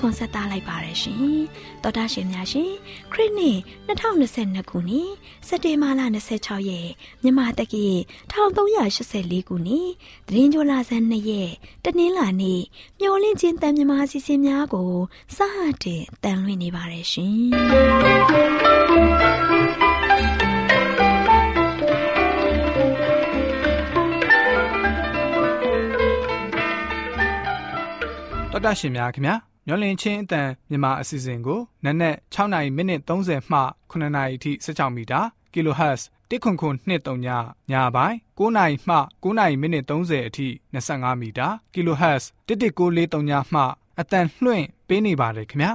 ခွန်းဆက်သလိုက်ပါရရှင်တောတာရှင်များရှင်ခရစ်နှစ်2022ခုနှစ်စက်တင်ဘာလ26ရက်မြန်မာတက္ကီ1384ခုနှစ်တရင်ကျော်လာဆန်း2ရက်တနင်္လာနေ့မျော်လင့်ခြင်းတန်မြမာစီစဉ်များကိုစတင်တန်လွှင့်နေပါရရှင်တော်တာရှင်များခင်ဗျာ မျောလင်းချင်းအတန်မြန်မာအစီအစဉ်ကိုနက်နက်6နာရီမိနစ်30မှ9နာရီအထိ16မီတာ kHz တစ်ခွန်ခွန်23ညညပိုင်း9နာရီမှ9နာရီမိနစ်30အထိ25မီတာ kHz 11943ညမှအတန်လွှင့်ပေးနေပါတယ်ခင်ဗျာ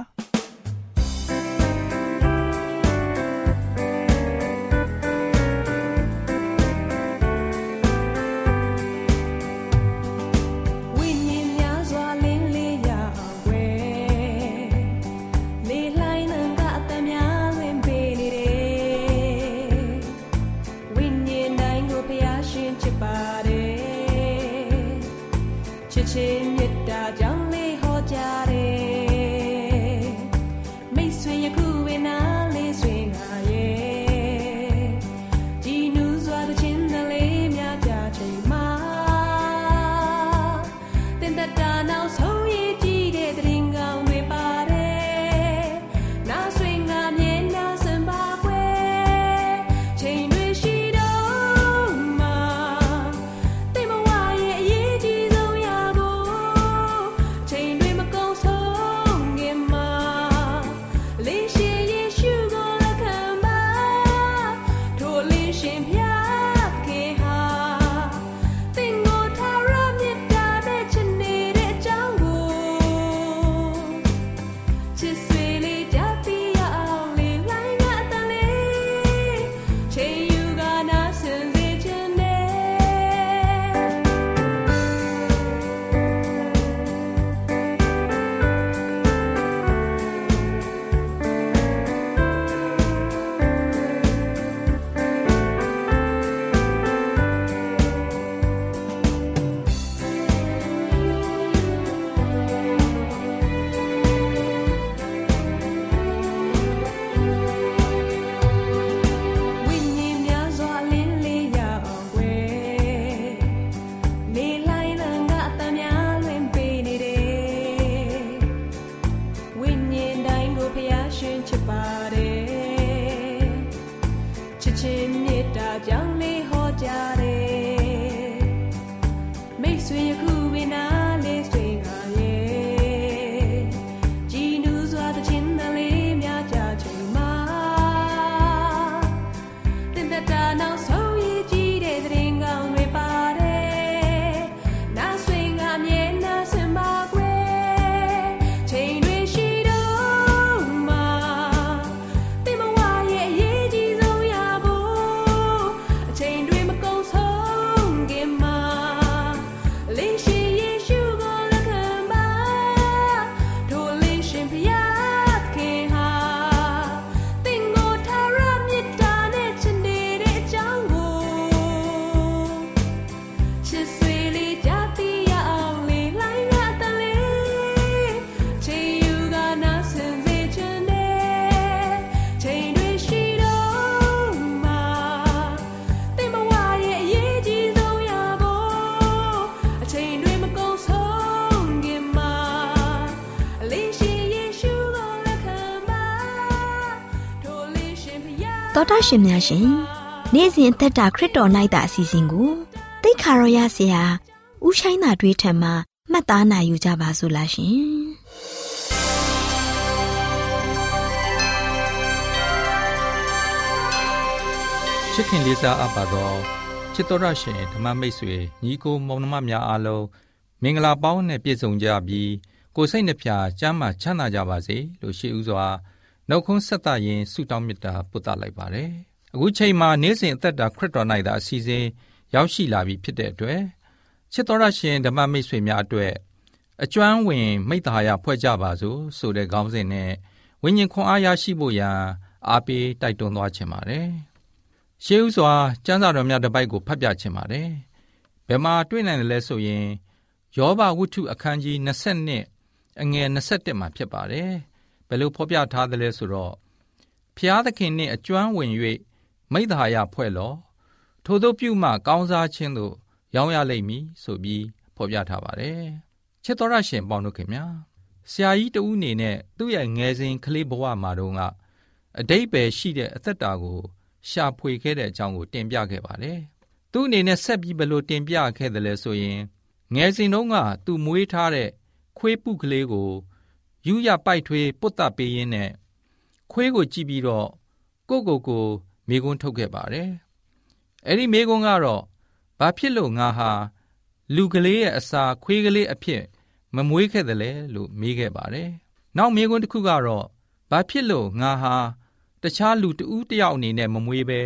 ရှင်များရှင်နေ့စဉ်အသက်တာခရစ်တော်၌တာအစီအစဉ်ကိုတိတ်ခါရောရဆရာဥဆိုင်သာတွေးထံမှာမှတ်သားနိုင်ယူကြပါစို့လားရှင်ချစ်ခင်လေးစားအပ်ပါတော့ချစ်တော်ရရှင်ဓမ္မမိတ်ဆွေညီကိုမောင်နှမများအားလုံးမင်္ဂလာပေါင်းနဲ့ပြည့်စုံကြပြီးကိုစိတ်နှပြကျမ်းမာချမ်းသာကြပါစေလို့ရှိဥစွာ နှုတ်ခွန်းဆက်သရင်ဆုတောင်းမေတ္တာပို့သလိုက်ပါတယ်။အခုချိန်မှာနေ့စဉ်အသက်တာခရစ်တော်၌သာအစီအစဉ်ရောက်ရှိလာပြီဖြစ်တဲ့အတွက်ချစ်တော်ရရှင်ဓမ္မမိတ်ဆွေများအတွက်အကျွမ်းဝင် မိတ္တဟာယဖွဲ့ကြပါစို့ဆိုတဲ့ခေါင်းစဉ်နဲ့ဝိညာဉ်ခွန်အားရရှိဖို့ရန်အားပေးတိုက်တွန်းသွားခြင်းပါတယ်။ရှေးဥစွာကျမ်းစာတော်များတစ်ပိုက်ကိုဖတ်ပြခြင်းပါတယ်။ဘယ်မှာတွေ့နိုင်တယ်လဲဆိုရင်ယယောဘဝတ္ထုအခန်းကြီး20အငယ်21မှာဖြစ်ပါတယ် ဘယ်လိုဖော်ပြထားသလဲဆိုတော့ဖျားသခင်နှင့်အကျွမ်းဝင်၍မိသားရဖွဲ့လောထို့သောပြုမှကောင်းစားခြင်းသို့ရောင်းရလိမ့်မည်ဆိုပြီးဖော်ပြထားပါတယ်ချစ်တော်ရရှင်ပေါင်းတို့ခင်ဗျာဆရာကြီးတဦးအနေနဲ့သူ့ရဲ့ငယ်စဉ်ကလေးဘဝမှာတုန်းကအတိတ်ပဲရှိတဲ့အသက်တာကို ရှာဖွေခဲ့တဲ့အကြောင်းကိုတင်ပြခဲ့ပါတယ်သူ့အနေနဲ့ဆက်ပြီးဘယ်လိုတင်ပြခဲ့တယ်လဲဆိုရင်ငယ်စဉ်တုန်းကသူမွေးထားတဲ့ခွေးပုကလေးကို ယူရပိုက်ထွေးပုတ်တပ်ပေးရင်းနဲ့ခွေးကိုကြည့်ပြီးတော့ကိုကိုကိုမိကွန်းထုတ်ခဲ့ပါတယ်အဲ့ဒီမိကွန်းကတော့ဘာဖြစ်လို့ငါဟာလူကလေးရဲ့အစာခွေးကလေးအဖြစ်မမွေးခဲ့တယ်လဲလို့မေးခဲ့ပါတယ်နောက်မိကွန်းတစ်ခုကတော့ဘာဖြစ်လို့ငါဟာတခြားလူတဦးတယောက်အနေနဲ့မမွေးပဲ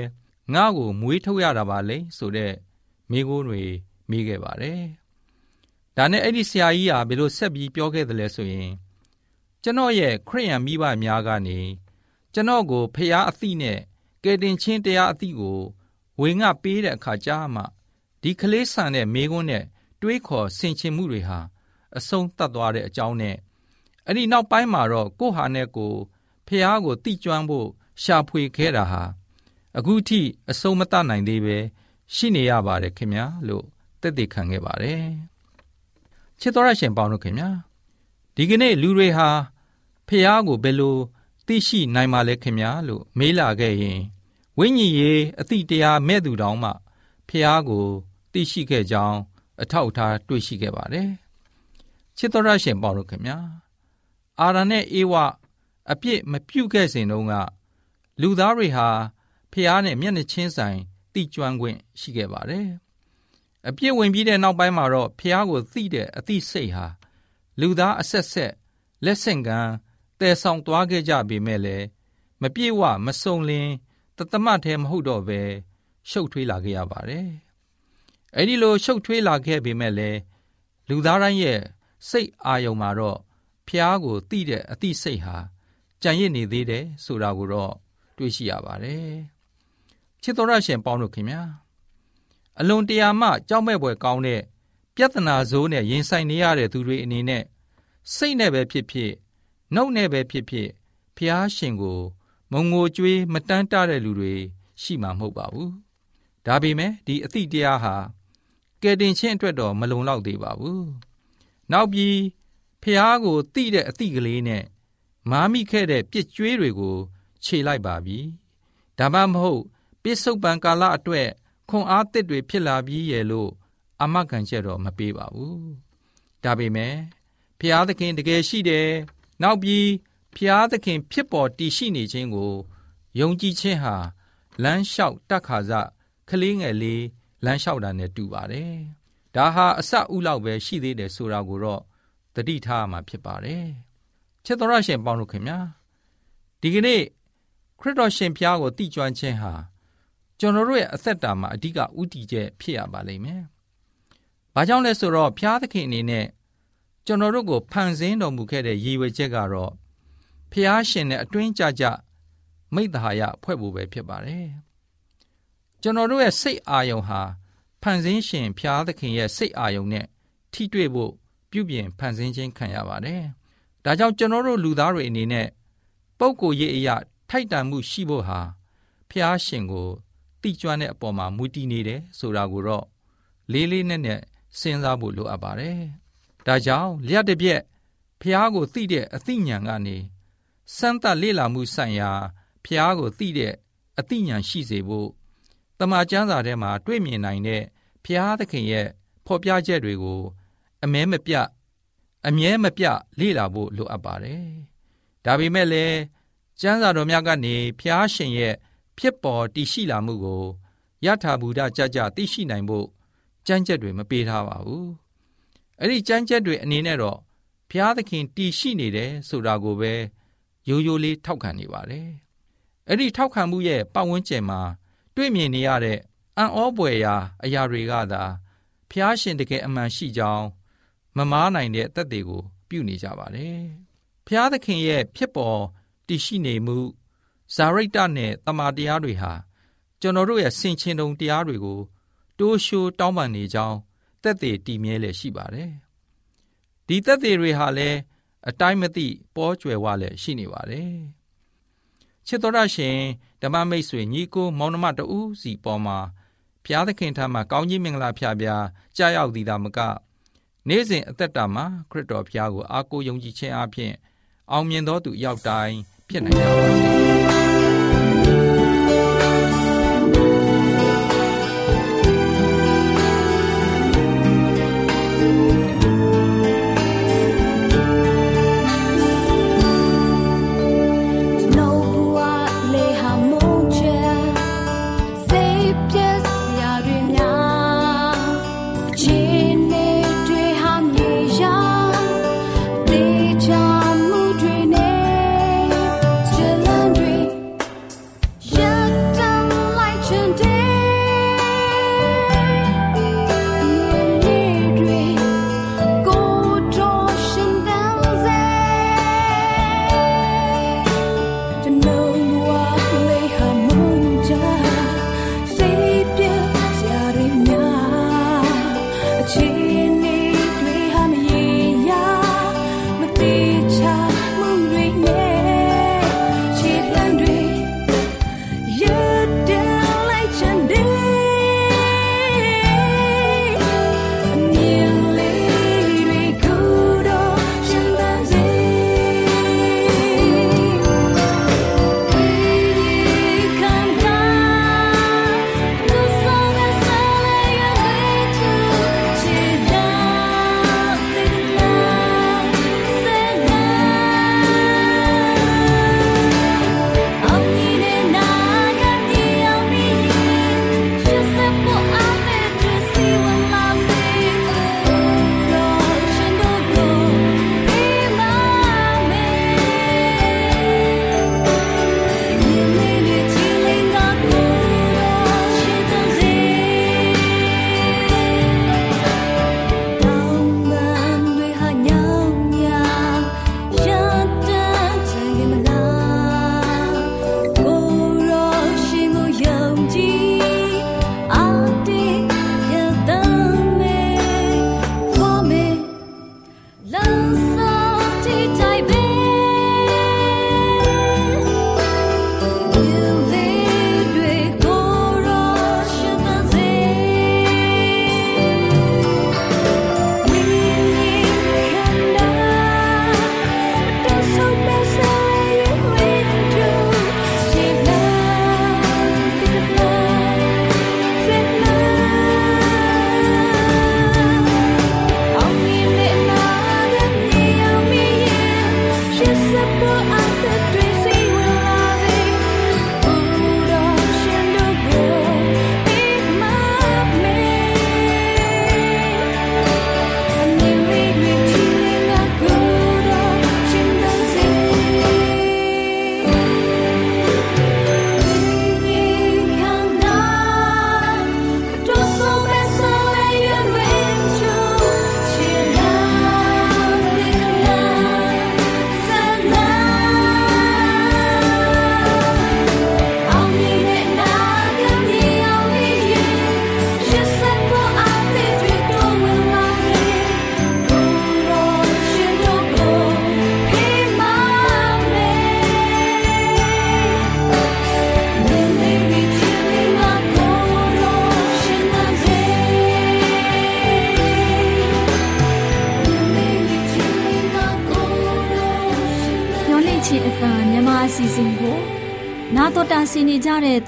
ငါ့ကိုမွေးထုတ်ရတာပါလေဆိုတဲ့မိကွန်းတွေမေးခဲ့ပါတယ်ဒါနဲ့အဲ့ဒီဆရာကြီးဟာဘယ်လိုဆက်ပြီးပြောခဲ့တယ်လဲဆိုရင် ကျွန်တော်ရဲ့ခရိယံမိဘများကနေကျွန်တော်ကိုဖျားအသည့်နဲ့ကယ်တင်ချင်းတရားအသည့်ကိုဝေငှပေးတဲ့အခါကြာမှဒီကလေးဆန်တဲ့မိကွန်းနဲ့တွေးခေါ်ဆင်ခြင်မှုတွေဟာအဆုံးသတ်သွားတဲ့အကြောင်းနဲ့အဲ့ဒီနောက်ပိုင်းမှာတော့ကိုဟာနဲ့ကိုဖះကိုတိကျွမ်းဖို့ရှာဖွေခဲ့တာဟာအခုထိအဆုံးမတတ်နိုင်သေးပဲရှိနေရပါတယ်ခင်ဗျာလို့တက်တည်ခံခဲ့ပါတယ်ချစ်တော်ရရှင်ပေါင်းတို့ခင်ဗျာ ဒီကနေ့လူတွေဟာဖះကိုဘယ်လိုသိရှိနိုင်ပါလဲခင်ဗျာလို့မေးလာခဲ့ရင်ဝိညာဉ်ရေးအသည့်တရားမဲ့သူတောင်မှဖះကိုသိရှိခဲ့ကြောင်းအထောက်အထားတွေ့ရှိခဲ့ပါတယ်ချစ်တော်ရရှင်ပေါင်းတို့ခင်ဗျာအာရနဲ့အေဝအပြစ်မပြုတ်ခဲ့စဉ်တုန်းကလူသားတွေဟာဖះနဲ့မျက်နှာချင်းဆိုင်တိကျွမ်းခွင့်ရှိခဲ့ပါတယ်အပြစ်ဝင်ပြီးတဲ့နောက်ပိုင်းမှာတော့ဖះကိုသိတဲ့အသိစိတ်ဟာ လူသားအဆက်ဆက်လက်ဆင့်ကမ်းတည်ဆောင်သွားခဲ့ကြပေမဲ့လည်းမပြေဝမစုံလင်တသမတ်ထဲမဟုတ်တော့ပဲရှုပ်ထွေးလာခဲ့ရပါတယ်အဲ့ဒီလိုရှုပ်ထွေးလာခဲ့ပေမဲ့လည်းလူသားတိုင်းရဲ့စိတ်အာယုံမှာတော့ဖျားကိုတိတဲ့အတိစိတ်ဟာကြံရစ်နေသေးတယ်ဆိုတာကိုတော့တွေ့ရှိရပါတယ်ချစ်တော်ရရှင်ပေါင်းတို့ခင်ဗျာအလွန်တရာမှကြောက်မဲ့ဖွယ်ကောင်းတဲ့ပြဿနာဇိုးနဲ့ရင်ဆိုင်နေရတဲ့သူတွေအနေနဲ့ စိတ်နဲ့ပဲဖြစ်ဖြစ်နှုတ်နဲ့ပဲဖြစ်ဖြစ်ဖျားရှင်ကို မုံငိုကြွေးမတန်းတတဲ့လူတွေရှိမှာမဟုတ်ပါဘူးဒါပေမဲ့ဒီအသည့်တရားဟာကယ်တင်ခြင်းအတွက်တော့မလုံလောက်သေးပါဘူးနောက်ပြီးဖျားကိုတိတဲ့အသည့်ကလေးနဲ့မာမိခဲ့တဲ့ပြစ်ကြွေးတွေကို ခြေလိုက်ပါပြီဒါမှမဟုတ်ပစ္စုပန်ကာလအတွက်ခွန်အားတစ်တွေဖြစ်လာပြီးရဲ့လို့အမခံချက်တော့မပေးပါဘူးဒါပေမဲ့ ဖျားသခင်တကယ်ရှိတယ်နောက်ပြီးဖျားသခင်ဖြစ်ပေါ်တည်ရှိနေခြင်းကိုယုံကြည်ခြင်းဟာလမ်းလျှောက်တတ်ခါစကလေးငယ်လေးလမ်းလျှောက်တာနဲ့တူပါတယ်ဒါဟာအစဥလောက်ပဲရှိသေးတယ်ဆိုတာကိုတော့တတိထားမှာဖြစ်ပါတယ်ချစ်တော်ရရှင်ပေါင်းလို့ခင်ဗျာဒီကနေ့ခရစ်တော်ရှင်ဖျားကိုတည်ကျွမ်းခြင်းဟာကျွန်တော်တို့ရဲ့အသက်တာမှာအဓိကဥတည်ချက်ဖြစ်ရပါလိမ့်မယ်။ဘာကြောင့်လဲဆိုတော့ဖျားသခင်အနေနဲ့ ကျွန်တော်တို့ကိုဖန်ဆင်းတော်မူခဲ့တဲ့ရည်ရွယ်ချက်ကတော့ဖျားရှင်နဲ့အတွင်းကြကြမိတ္တဟာယဖွဲ့ဖို့ပဲဖြစ်ပါတယ်။ကျွန်တော်တို့ရဲ့စိတ်အာယုံဟာဖန်ဆင်းရှင်ဖျားသခင်ရဲ့စိတ်အာယုံနဲ့ထိတွေ့ဖို့ပြုပြင်ဖန်ဆင်းခြင်းခံရပါတယ်။ဒါကြောင့်ကျွန်တော်တို့လူသားတွေအနေနဲ့ပုပ်ကိုရေးအရာထိုက်တန်မှုရှိဖို့ဟာဖျားရှင်ကိုတိကျွမ်းတဲ့အပေါ်မှာမူတည်နေတယ်ဆိုတာကိုတော့လေးလေးနက်နက်စဉ်းစားဖို့လိုအပ်ပါတယ်။ ဒါကြောင့်လျှက်တစ်ပြက်ဖျားကိုသိတဲ့အသိဉာဏ်ကနေစမ်းသပ်လေ့လာမှုဆိုင်ရာဖျားကိုသိတဲ့အသိဉာဏ်ရှိစေဖို့တမန်ကျမ်းစာထဲမှာတွေ့မြင်နိုင်တဲ့ဖျားသခင်ရဲ့ဖော်ပြချက်တွေကိုအမဲမပြအမြဲမပြလေ့လာဖို့လိုအပ်ပါတယ်။ဒါပေမဲ့လည်းကျမ်းစာတော်များကနေဖျားရှင်ရဲ့ဖြစ်ပေါ်တည်ရှိလာမှုကိုယထာဘူဒကြကြသိရှိနိုင်ဖို့ကြမ်းကြက်တွေမပေးထားပါဘူး။ အဲ့ဒီကြမ်းကြက်တွေအနေနဲ့တော့ဘုရားသခင်တည်ရှိနေတယ်ဆိုတာကိုပဲရိုးရိုးလေးထောက်ခံနေပါတယ်။အဲ့ဒီထောက်ခံမှုရဲ့ပတ်ဝန်းကျင်မှာ တွေ့မြင်နေရတဲ့အံ့ဩပွေရာအရာတွေကသာဘုရားရှင်တကယ်အမှန်ရှိကြောင်းမမားနိုင်တဲ့အသက်တွေကို ပြုနေကြပါတယ်။ဘုရားသခင်ရဲ့ဖြစ်ပေါ်တည်ရှိနေမှုဇာရိတနဲ့တမာတရားတွေဟာကျွန်တော်တို့ရဲ့ဆင်ခြင်တုံတရားတွေကို တိုးရှိုးတောင်းပန်နေကြောင်း တက်သေးတည်မြဲလည်းရှိပါတယ်ဒီသက်သေတွေဟာလည်းအတိုင်းမသိပေါ်ကျွယ်ဝလည်းရှိနေပါတယ်ချစ်တော်ရရှင်ဓမ္မမိတ်ဆွေညီကိုမောင်နှမတဦးစီပေါ်မှာဘုရားသခင်ထံမှာကောင်းကြီးမင်္ဂလာဖျားဖျားကြားရောက်သည်သာမက နေ့စဉ်အသက်တာမှာခရစ်တော်ဘုရားကိုအားကိုးယုံကြည်ခြင်းအပြင်အောင်မြင်သောသူရောက်တိုင်းဖြစ်နိုင်ကြပါစေ။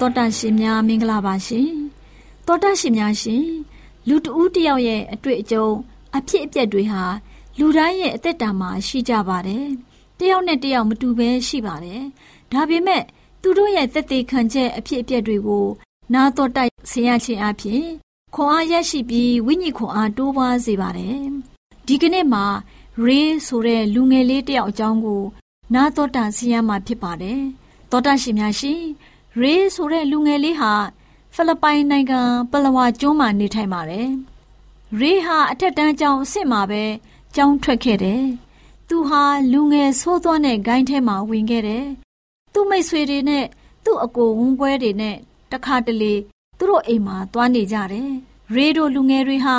တဲ့တောတာရှင်များမင်္ဂလာပါရှင်တောတာရှင်များရှင်လူတဦးတယောက်ရဲ့အတွေ့အကြုံအဖြစ်အပျက်တွေဟာလူတိုင်းရဲ့အသက်တာမှာရှိကြပါတယ်တယောက်နဲ့တယောက်မတူဘဲရှိပါတယ်ဒါပေမဲ့သူတို့ရဲ့သက်သေခံချက်အဖြစ်အပျက်တွေကိုနာတော်တိုက်ဆင်ရခြင်းအပြင်ခွန်အားရရှိပြီးဝိညာဉ်ခွန်အားတိုးပွားစေပါတယ်ဒီကနေ့မှာရေးဆိုတဲ့လူငယ်လေးတယောက်အကြောင်းကိုနာတော်တာဆင်းရမှာဖြစ်ပါတယ်။သောတာရှင်များရှင် ရေဆိုတဲ့လူငယ်လေးဟာဖိလစ်ပိုင်နိုင်ငံပလဝါကျွန်းမှာနေထိုင်ပါတယ်။ရေဟာအထက်တန်းကျောင်းအစ်စ်မှာပဲကျောင်းထွက်ခဲ့တယ်။သူဟာလူငယ်ဆိုးသွမ်းတဲ့ဂိုင်းထဲမှာဝင်ခဲ့တယ်။သူ့မိတ်ဆွေတွေနဲ့သူ့အကိုဝန်းပွဲတွေနဲ့တခါတလေသူတို့အိမ်မှာသွားနေကြတယ်။ရေတို့လူငယ်တွေဟာ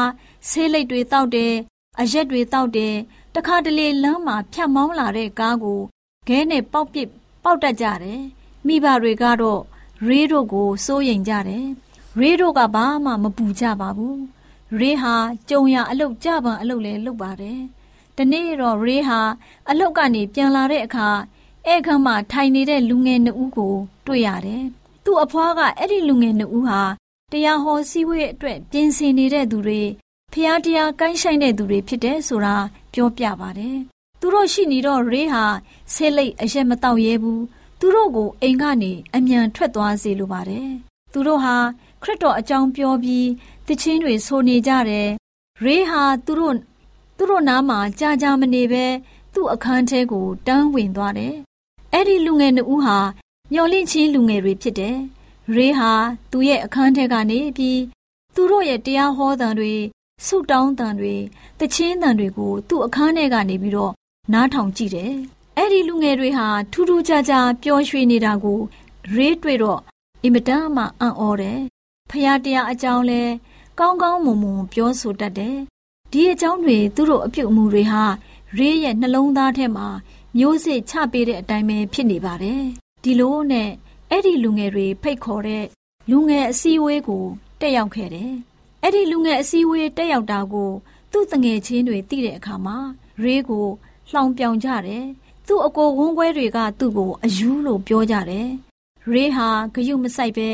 ဆေးလိပ်တွေတောက်တယ်အရက်တွေတောက်တယ်တခါတလေလမ်းမှာဖြတ်မောင်းလာတဲ့ကားကိုခဲနဲ့ပေါက်ပစ်ပေါက်တတ်ကြတယ် မိဘတွေကတော့ရေးတို့ကိုစိုးရိမ်ကြတယ်ရေးတို့ကဘာမှမပူကြပါဘူးရေးဟာကြုံရအလုတ်ကြပံအလုတ်လဲလုပ်ပါတယ်တနေ့တော့ရေးဟာအလုတ်ကနေပြန်လာတဲ့အခါဧခမ်းမှာထိုင်နေတဲ့လူငယ်နှစ်ဦးကို တွေ့ရတယ်သူ့အဖွားကအဲ့ဒီလူငယ်နှစ်ဦးဟာတရားဟောစည်းဝေးအတွက်ပြင်ဆင်နေတဲ့သူတွေဖျားတရားကိုင်းဆိုင်တဲ့သူတွေဖြစ်တယ်ဆိုတာပြောပြပါတယ်။သူတို့ရှိနေတော့ရေးဟာဆဲလိတ်အရက်မတော့ရဲဘူး။ သူတို့ကိုအိမ်ကနေအမြန်ထွက်သွားစေလိုပါတယ်။သူတို့ဟာခရစ်တော်အကြောင်းပြောပြီးတခြင်းတွေဆိုနေကြတယ်။ရေးဟာသူတို့သူတို့နားမှာကြာကြာမနေပဲသူ့အခန်းထဲကိုတန်းဝင်သွားတယ်။အဲ့ဒီလူငယ်နှစ်ဦးဟာမျော်လင့်ချင်းလူငယ်တွေဖြစ်တယ်။ရေးဟာသူ့ရဲ့အခန်းထဲကနေပြီးသူတို့ရဲ့တရားဟောသံတွေဆုတောင်းတန်တွေတချင်းတန်တွေကိုသူ့အခန်းထဲကနေပြီးတော့နားထောင်ကြည့်တယ်။ အဲ့ဒီလူငယ်တွေဟာထူးထူးခြားခြားပျော်ရွှင်နေတာကို ရေးတွေ့တော့အင်မတန်မှအံ့ဩတယ်။ဖရာတရားအကြောင်းလဲကောင်းကောင်းမွန်မွန်ပြောဆိုတတ်တယ်။ဒီအကြောင်းတွေသူတို့အပြုတ်အမူတွေဟာရေးရဲ့နှလုံးသားထဲမှာမျိုးစစ်ချပေးတဲ့အတိုင်းပဲဖြစ်နေပါတယ်။ဒီလိုနဲ့အဲ့ဒီလူငယ်တွေဖိတ်ခေါ်တဲ့လူငယ်အစည်းအဝေးကိုတက်ရောက်ခဲ့တယ်။အဲ့ဒီလူငယ်အစည်းအဝေးတက်ရောက်တာကို သူ့တငယ်ချင်းတွေသိတဲ့အခါမှာရေးကိုလှောင်ပြောင်ကြတယ်။ သူ့အကိုဝန်းခွဲတွေက သူ့ကိုအယူလို့ပြောကြတယ်။ရေးဟာဂယုမဆိုင်ပဲ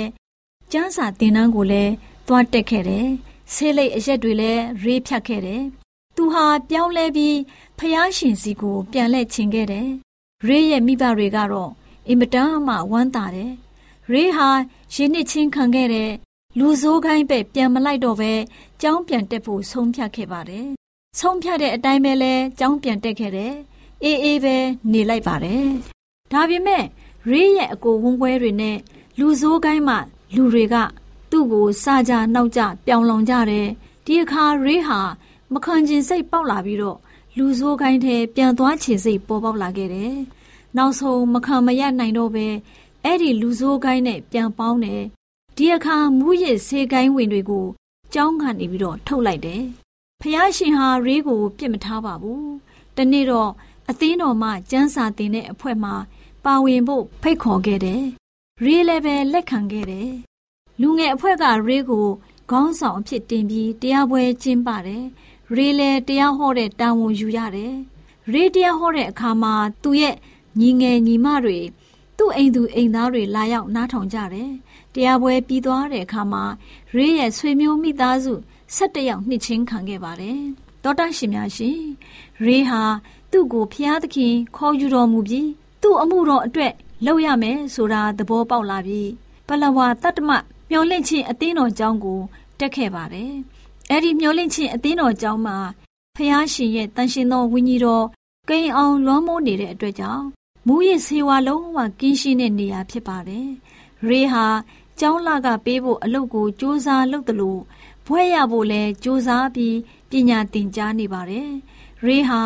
ကျန်းစာတင်တန်းကိုလည်းသွားတက်ခဲ့တယ်။ဆေးလိပ်အရက်တွေလည်းရေးဖြတ်ခဲ့တယ်။သူဟာပြောင်းလဲပြီးဖျားရှင်စီကို ပြန်လှည့်ချင်ခဲ့တယ်။ရေးရဲ့မိဘတွေကတော့အင်မတန်မှဝမ်းသာတယ်။ရေးဟာရင်းနှစ်ချင်းခံခဲ့တဲ့လူဆိုးခိုင်းပဲပြန်မလိုက်တော့ပဲကျောင်းပြန်တက်ဖို့ဆုံးဖြတ်ခဲ့ပါတယ်။ဆုံးဖြတ်တဲ့အတိုင်းပဲလဲကျောင်းပြန်တက်ခဲ့တယ်။ အေးအေးပဲနေလိုက်ပါတယ်။ဒါပေမဲ့ရေးရဲ့အကိုဝန်းခွဲတွေနဲ့လူဆိုးခိုင်းမှလူတွေကသူ့ကိုစားကြနောက်ကြပြောင်းလောင်ကြတယ်။ဒီအခါရေးဟာမခံကျင်စိတ်ပေါက်လာပြီးတော့လူဆိုးခိုင်းထဲပြန်သွားချင်စိတ်ပေါ်ပေါက်လာခဲ့တယ်။နောက်ဆုံးမခံမရနိုင်တော့ပဲအဲ့ဒီလူဆိုးခိုင်းနဲ့ပြန်ပေါင်းတယ်ဒီအခါမူးယစ်ဆေးကိုင်းဝင်တွေကိုကြောင်းကနေပြီးတော့ထုတ်လိုက်တယ်။ဖះရှင်ဟာရေးကိုပြစ်မထားပါဘူး။တနေ့တော့ အသင်းတော်မှကျန်းစာတင်တဲ့အဖွဲ့မှပါဝင်ဖို့ဖိတ်ခေါ်ခဲ့တယ်။ရေးလည်းပဲလက်ခံခဲ့တယ်။လူငယ်အဖွဲ့ကရေးကိုခေါင်းဆောင်အဖြစ်တင်ပြီးတရားပွဲကျင်းပတယ်။ရေးလည်းတရားဟောတဲ့တာဝန်ယူရတယ်။ရေးတရားဟောတဲ့အခါမှာသူ့ရဲ့ညီငယ်ညီမတွေသူ့အိမ်သူအိမ်သားတွေလာရောက်နားထောင်ကြတယ်။တရားပွဲပြီးသွားတဲ့အခါမှာရေးရဲ့ဆွေမျိုးမိသားစု၁၇ယောက်နှစ်ချင်းခံခဲ့ပါတယ်။တောတာရှင်များရှင်ရေးဟာ သူ့ကိုဖျားသခင်ခေါ်ယူတော်မူပြီးသူ့အမှုတော်အတွက်လုပ်ရမယ်ဆိုတာသဘောပေါက်လာပြီးပလဝါတတ္တမမျောလင့်ချင်းအသင်းတော်ကျောင်းကိုတက်ခဲ့ပါတယ်။အဲ့ဒီမျောလင့်ချင်းအသင်းတော်ကျောင်းမှာဖျားရှင်ရဲ့တန်ရှင်သောဝိညာဉ်တော်ကိန်းအောင်လွှမ်းမိုးနေတဲ့အတွက်ကြောင့်မူရစ်ဆေးဝါးလုံးဝကင်းရှင်းတဲ့နေရာဖြစ်ပါတယ်။ရေဟာကျောင်းလာကပေးဖို့အလုပ်ကိုစူးစမ်းလုပ်တယ်လို့ဘွဲရဖို့လဲစူးစမ်းပြီးပညာသင်ကြားနေပါတယ်။ရေးဟာ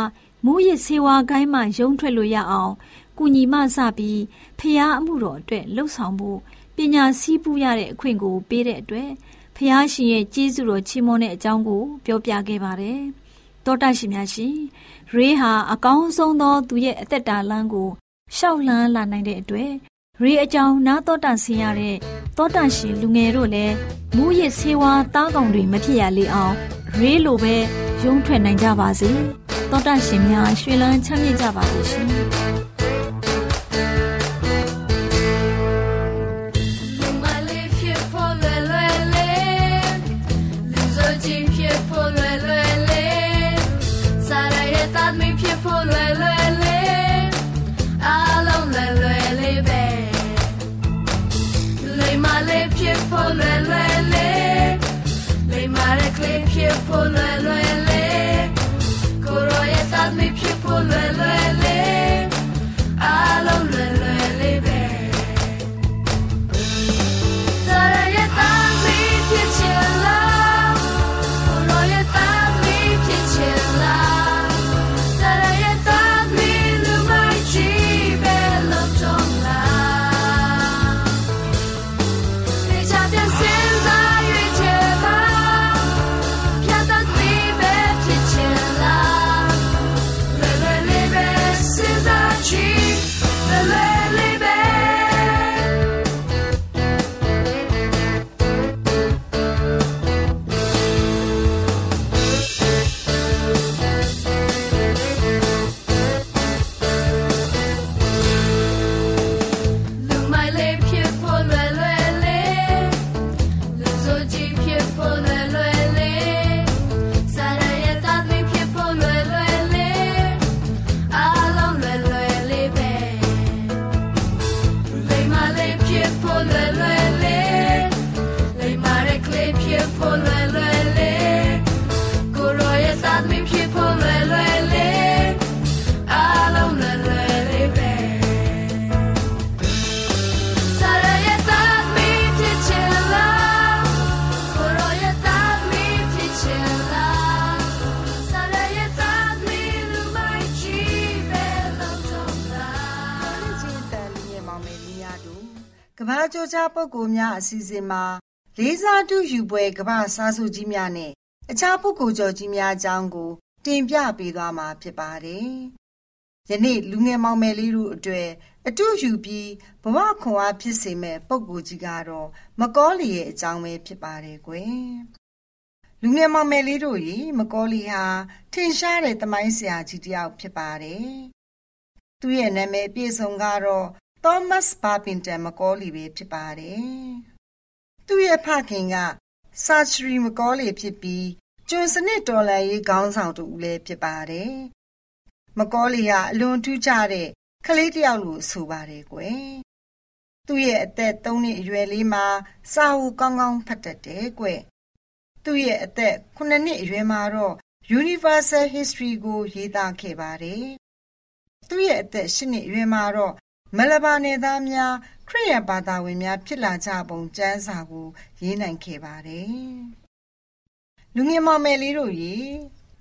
မူရစ်ဆေးဝါးကိုင်းမှရုံထွက်လို့ရအောင်ကုညီမစပြီးဖျားအမှုတော်အတွက်လှုပ်ဆောင်ဖို့ပညာစည်းပူးရတဲ့အခွင့်ကိုပေးတဲ့အတွက်ဖျားရှင်ရဲ့ကျေးဇူးတော်ချီးမွမ်းတဲ့အကြောင်းကိုပြောပြခဲ့ပါတယ်။တောတရှင်များရှင်ရေးဟာအကောင်းဆုံးသောသူရဲ့အသက်တာလမ်းကိုရှောက်လန်းလာနိုင်တဲ့အတွက်ရေအကြောင်းနားတော်တန်ဆင်းရတဲ့တောတရှင်လူငယ်တို့လည်းမူရစ်ဆေးဝါးတားကောင်တွေမဖြစ်ရလေအောင်ရေလိုပဲရုံးထွက်နိုင်ကြပါစေ တောတရှင်များရွှေလန်းချမ်းမြေ့ကြပါစေရှင်ဖို့လွယ်လွယ်လေးလိမ္မာတဲ့ကလေးဖြစ်ဖို့လွယ်လွယ် ဖြစ် ကြောကြားပုဂ္ဂိုလ်များအစီအစဉ်မှာ လေးစားတူယူပွဲကမ္ဘာစားစုကြီးများနဲ့အခြားပုဂ္ဂိုလ်ကျော်ကြီးများအကြောင်းကို တင်ပြပေးသွားမှာဖြစ်ပါတယ်။ယနေ့လူငယ်မောင်မယ်လေးတို့အတွေ့အတူယူပြီးဘဝခွန်အားဖြစ်စေမဲ့ပုဂ္ဂိုလ်ကြီးကတော့မကောလီရဲ့အကြောင်းပဲဖြစ်ပါတယ်ကွယ်။လူငယ်မောင်မယ်လေးတို့ရေမကောလီဟာထင်ရှားတဲ့သမိုင်းဆရာကြီးတစ်ယောက်ဖြစ်ပါတယ်။သူ့ရဲ့နာမည်အပြည့်စုံကတော့ Thomas Barpington Macaulay ပဲဖြစ်ပါတယ်။သူ့ရဲ့ဖခင်က Surgery Macaulay ဖြစ်ပြီးကျွန်းစနစ်တော်လှန်ရေးခေါင်းဆောင်တူဦးလည်းဖြစ်ပါတယ်။မကောလီဟာအလွန်ထူးခြားတဲ့ကလေးတစ်ယောက်လို့ဆိုပါတယ်ကွယ်။သူ့ရဲ့အသက်3နှစ်အရွယ်လေးမှာစာအုပ်ကောင်းကောင်းဖတ်တတ်တယ်ကွယ်။သူ့ရဲ့အသက်9နှစ်အရွယ်မှာတော့ Universal History ကိုရေးသားခဲ့ပါတယ်။သူ့ရဲ့အသက်10နှစ်အရွယ်မှာတော့ မလဘာနယ်သားများ ခရစ်ယာန်ဘာသာဝင်များဖြစ်လာကြပုံကျမ်းစာကိုရေးနိုင်ခဲ့ပါတယ်။လူငယ်မောင်မယ်လေးတို့ရေ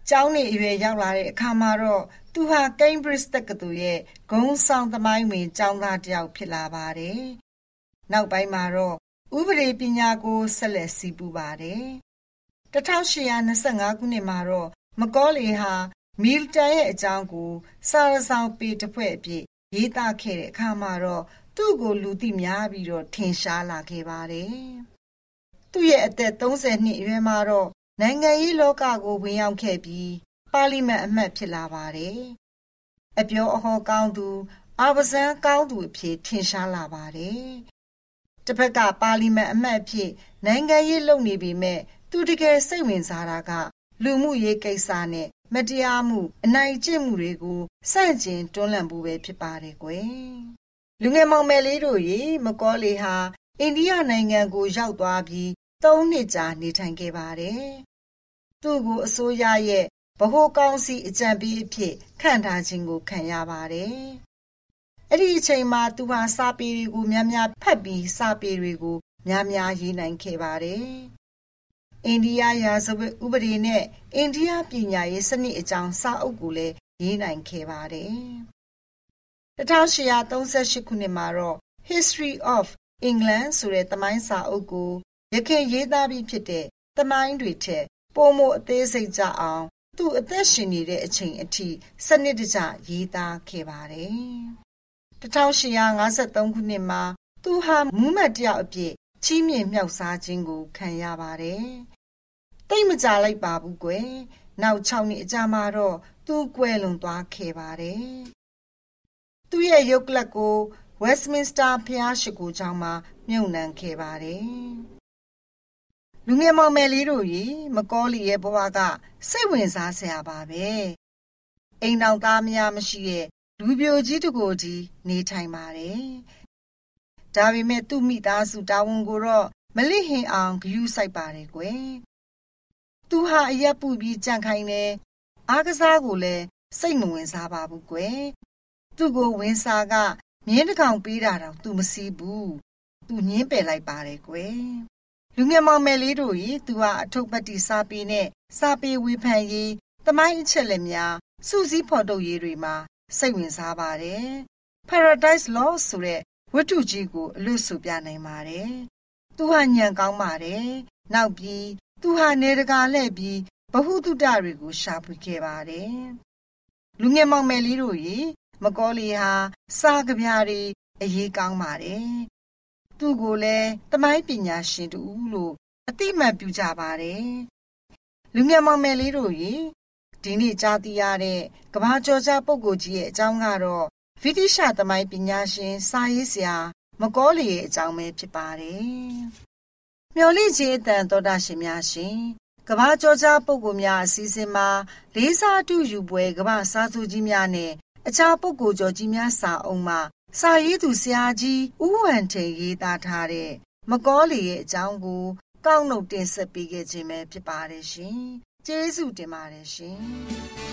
ကျောင်းနေအရွယ်ရောက်လာတဲ့အခါမှာတော့သူဟာ Cambridge တက္ကသိုလ်ရဲ့ဂုံးဆောင်သမိုင်းဝင်ကျောင်းသားတစ်ယောက်ဖြစ်လာပါတယ်။နောက်ပိုင်းမှာတော့ဥပဒေပညာကိုဆက်လက်စီးပူးပါတယ်။1825ခုနှစ်မှာတော့မကောလီဟာမီလတန်ရဲ့အကြောင်းကိုစာရဆောင်ပေတစ်ဖွဲ့အဖြစ် ရေးသားခဲ့တဲ့အခါမှာတော့သူ့ကိုလူသိများပြီးတော့ထင်ရှားလာခဲ့ပါတယ်။သူ့ရဲ့အသက်30နှစ်အရွယ်မှာတော့နိုင်ငံရေးလောကကိုဝင်ရောက်ခဲ့ပြီးပါလီမန်အမတ်ဖြစ်လာပါတယ်။အပြောအဟောကောင်းသူအာဗဇန်ကောင်းသူအဖြစ်ထင်ရှားလာပါတယ်။တစ်ဖက်ကပါလီမန်အမတ်အဖြစ်နိုင်ငံရေးလုပ်နေပေမဲ့သူတကယ်စိတ်ဝင်စားတာက လူမှုရေးကိစ္စနဲ့ မတရားမှု အနိုင်ကျင့်မှုတွေကိုစန့်ကျင်တွန်းလှန်ဖို့ပဲဖြစ်ပါတယ်ကွယ်လူငယ်မောင်မယ်လေးတို့ရေမကောလီဟာအိန္ဒိယနိုင်ငံကိုရောက်သွားပြီး၃နှစ်ကြာနေထိုင်ခဲ့ပါတယ်သူ့ကိုအစိုးရရဲ့ဗဟိုကောင်စီအကြံပေးအဖြစ်ခန့်ထားခြင်းကိုခံရပါတယ်အဲ့ဒီအချိန်မှာသူဟာစာပေတွေကိုများများဖတ်ပြီးစာပေတွေကိုများများရေးနိုင်ခဲ့ပါတယ် အိန္ဒိယရာဇဝတ်ဥပဒေနဲ့အိန္ဒိယပညာရေးစနစ်အကြောင်းစာအုပ်ကိုလည်းရေးနိုင်ခဲ့ပါတယ်။1838ခုနှစ်မှာတော့ History of England ဆိုတဲ့သမိုင်းစာအုပ်ကိုရခင်ရေးသားပြီးဖြစ်တဲ့သမိုင်းတွေထက်ပိုမိုအသေးစိတ်ကြအောင်သူအသက်ရှင်နေတဲ့အချိန်အထိစနစ်တကျရေးသားခဲ့ပါတယ်။1853ခုနှစ်မှာသူဟာမူးမတ်တယောက်အဖြစ် ချီးမြှင့်မြောက်စားခြင်းကို ခံရပါတယ်။တိတ်မကြလိုက်ပါဘူးကွယ်။နောက်6နှစ်အကြာမှာတော့သူကွယ်လွန်သွားခဲ့ပါတယ်။သူ့ရဲ့ရုပ်ကလပ်ကို Westminster ဖျားရှိခိုးကျောင်းမှာမြုပ်နှံခဲ့ပါတယ်။လူငယ်မောင်မယ်လေးတို့ရေမကောလီရဲ့ဘဝကစိတ်ဝင်စားစရာပါပဲ။အိမ်တော်သားများမရှိတဲ့လူပြိုကြီးတကိုယ်ကြီးနေထိုင်ပါတယ်။ ဒါပေမဲ့သူ့မိသားစုတာဝန်ကိုတော့မလိဟင်အောင်ဂယူးဆိုင်ပါတယ်ကွယ်။သူဟာအရက်ပူပြီးကြံ့ခိုင်းတယ်အားကစားကိုလည်းစိတ်မဝင်စားပါဘူးကွယ်သူ့ကိုဝင်စာကမြင်းတကောင်ပေးတာတော့သူမစည်းဘူးသူညင်းပယ်လိုက်ပါတယ်ကွယ်လူငယ်မောင်မယ်လေးတို့ကြီးသူဟာအထုပ်ပတ်တီစာပေနဲ့စာပေဝေဖန်ရေးတမိုင်းအချက်လက်များစူးစီးဖော်ထုတ်ရေးတွေမှာစိတ်ဝင်စားပါတယ် Paradise Law ဆိုတဲ့ ဝတ္ထုကြီးကိုအလွတ်ဆိုပြနိုင်ပါတယ်သူဟာညံကောင်းပါတယ်နောက်ပြီးသူဟာနေတကာလှည့်ပြီးဗဟုသုတတွေကိုရှာဖွေခဲ့ပါတယ်။လူငယ်မောင်မယ်လေးတို့ရေမကောလီဟာစာကြပြားတွေအရေးကောင်းပါတယ်။သူ့ကိုလည်းတမိုင်းပညာရှင်တူလို့အတိမတ်ပြုကြပါတယ်။လူငယ်မောင်မယ်လေးတို့ရေဒီနေ့ကြားသိရတဲ့ကဘာကျော်ကြားပုဂ္ဂိုလ်ကြီးရဲ့အကြောင်းကတော့ ဗြိတိရှသမိုင်းပညာရှင် စာရေးဆရာမကောလီရဲ့အကြောင်းပဲဖြစ်ပါတယ်။မျော်လင့်ခြင်းအတန်တော်တာရှင်များရှင်ကမ္ဘာကျော်ကြားပုဂ္ဂိုလ်များအစည်းအဝေးမှာလေးစားတူယူပွဲကမ္ဘာစာစုကြီးများနဲ့အခြားပုဂ္ဂိုလ်ကျော်ကြီးများစာအုပ်မှာစာရေးသူဆရာကြီးဦးဝံထေရေးသားထားတဲ့မကောလီရဲ့အကြောင်းကို ကောက်နှုတ်တင်ဆက်ပေးခဲ့ခြင်းပဲဖြစ်ပါတယ်ရှင်။ကျေးဇူးတင်ပါတယ်ရှင်။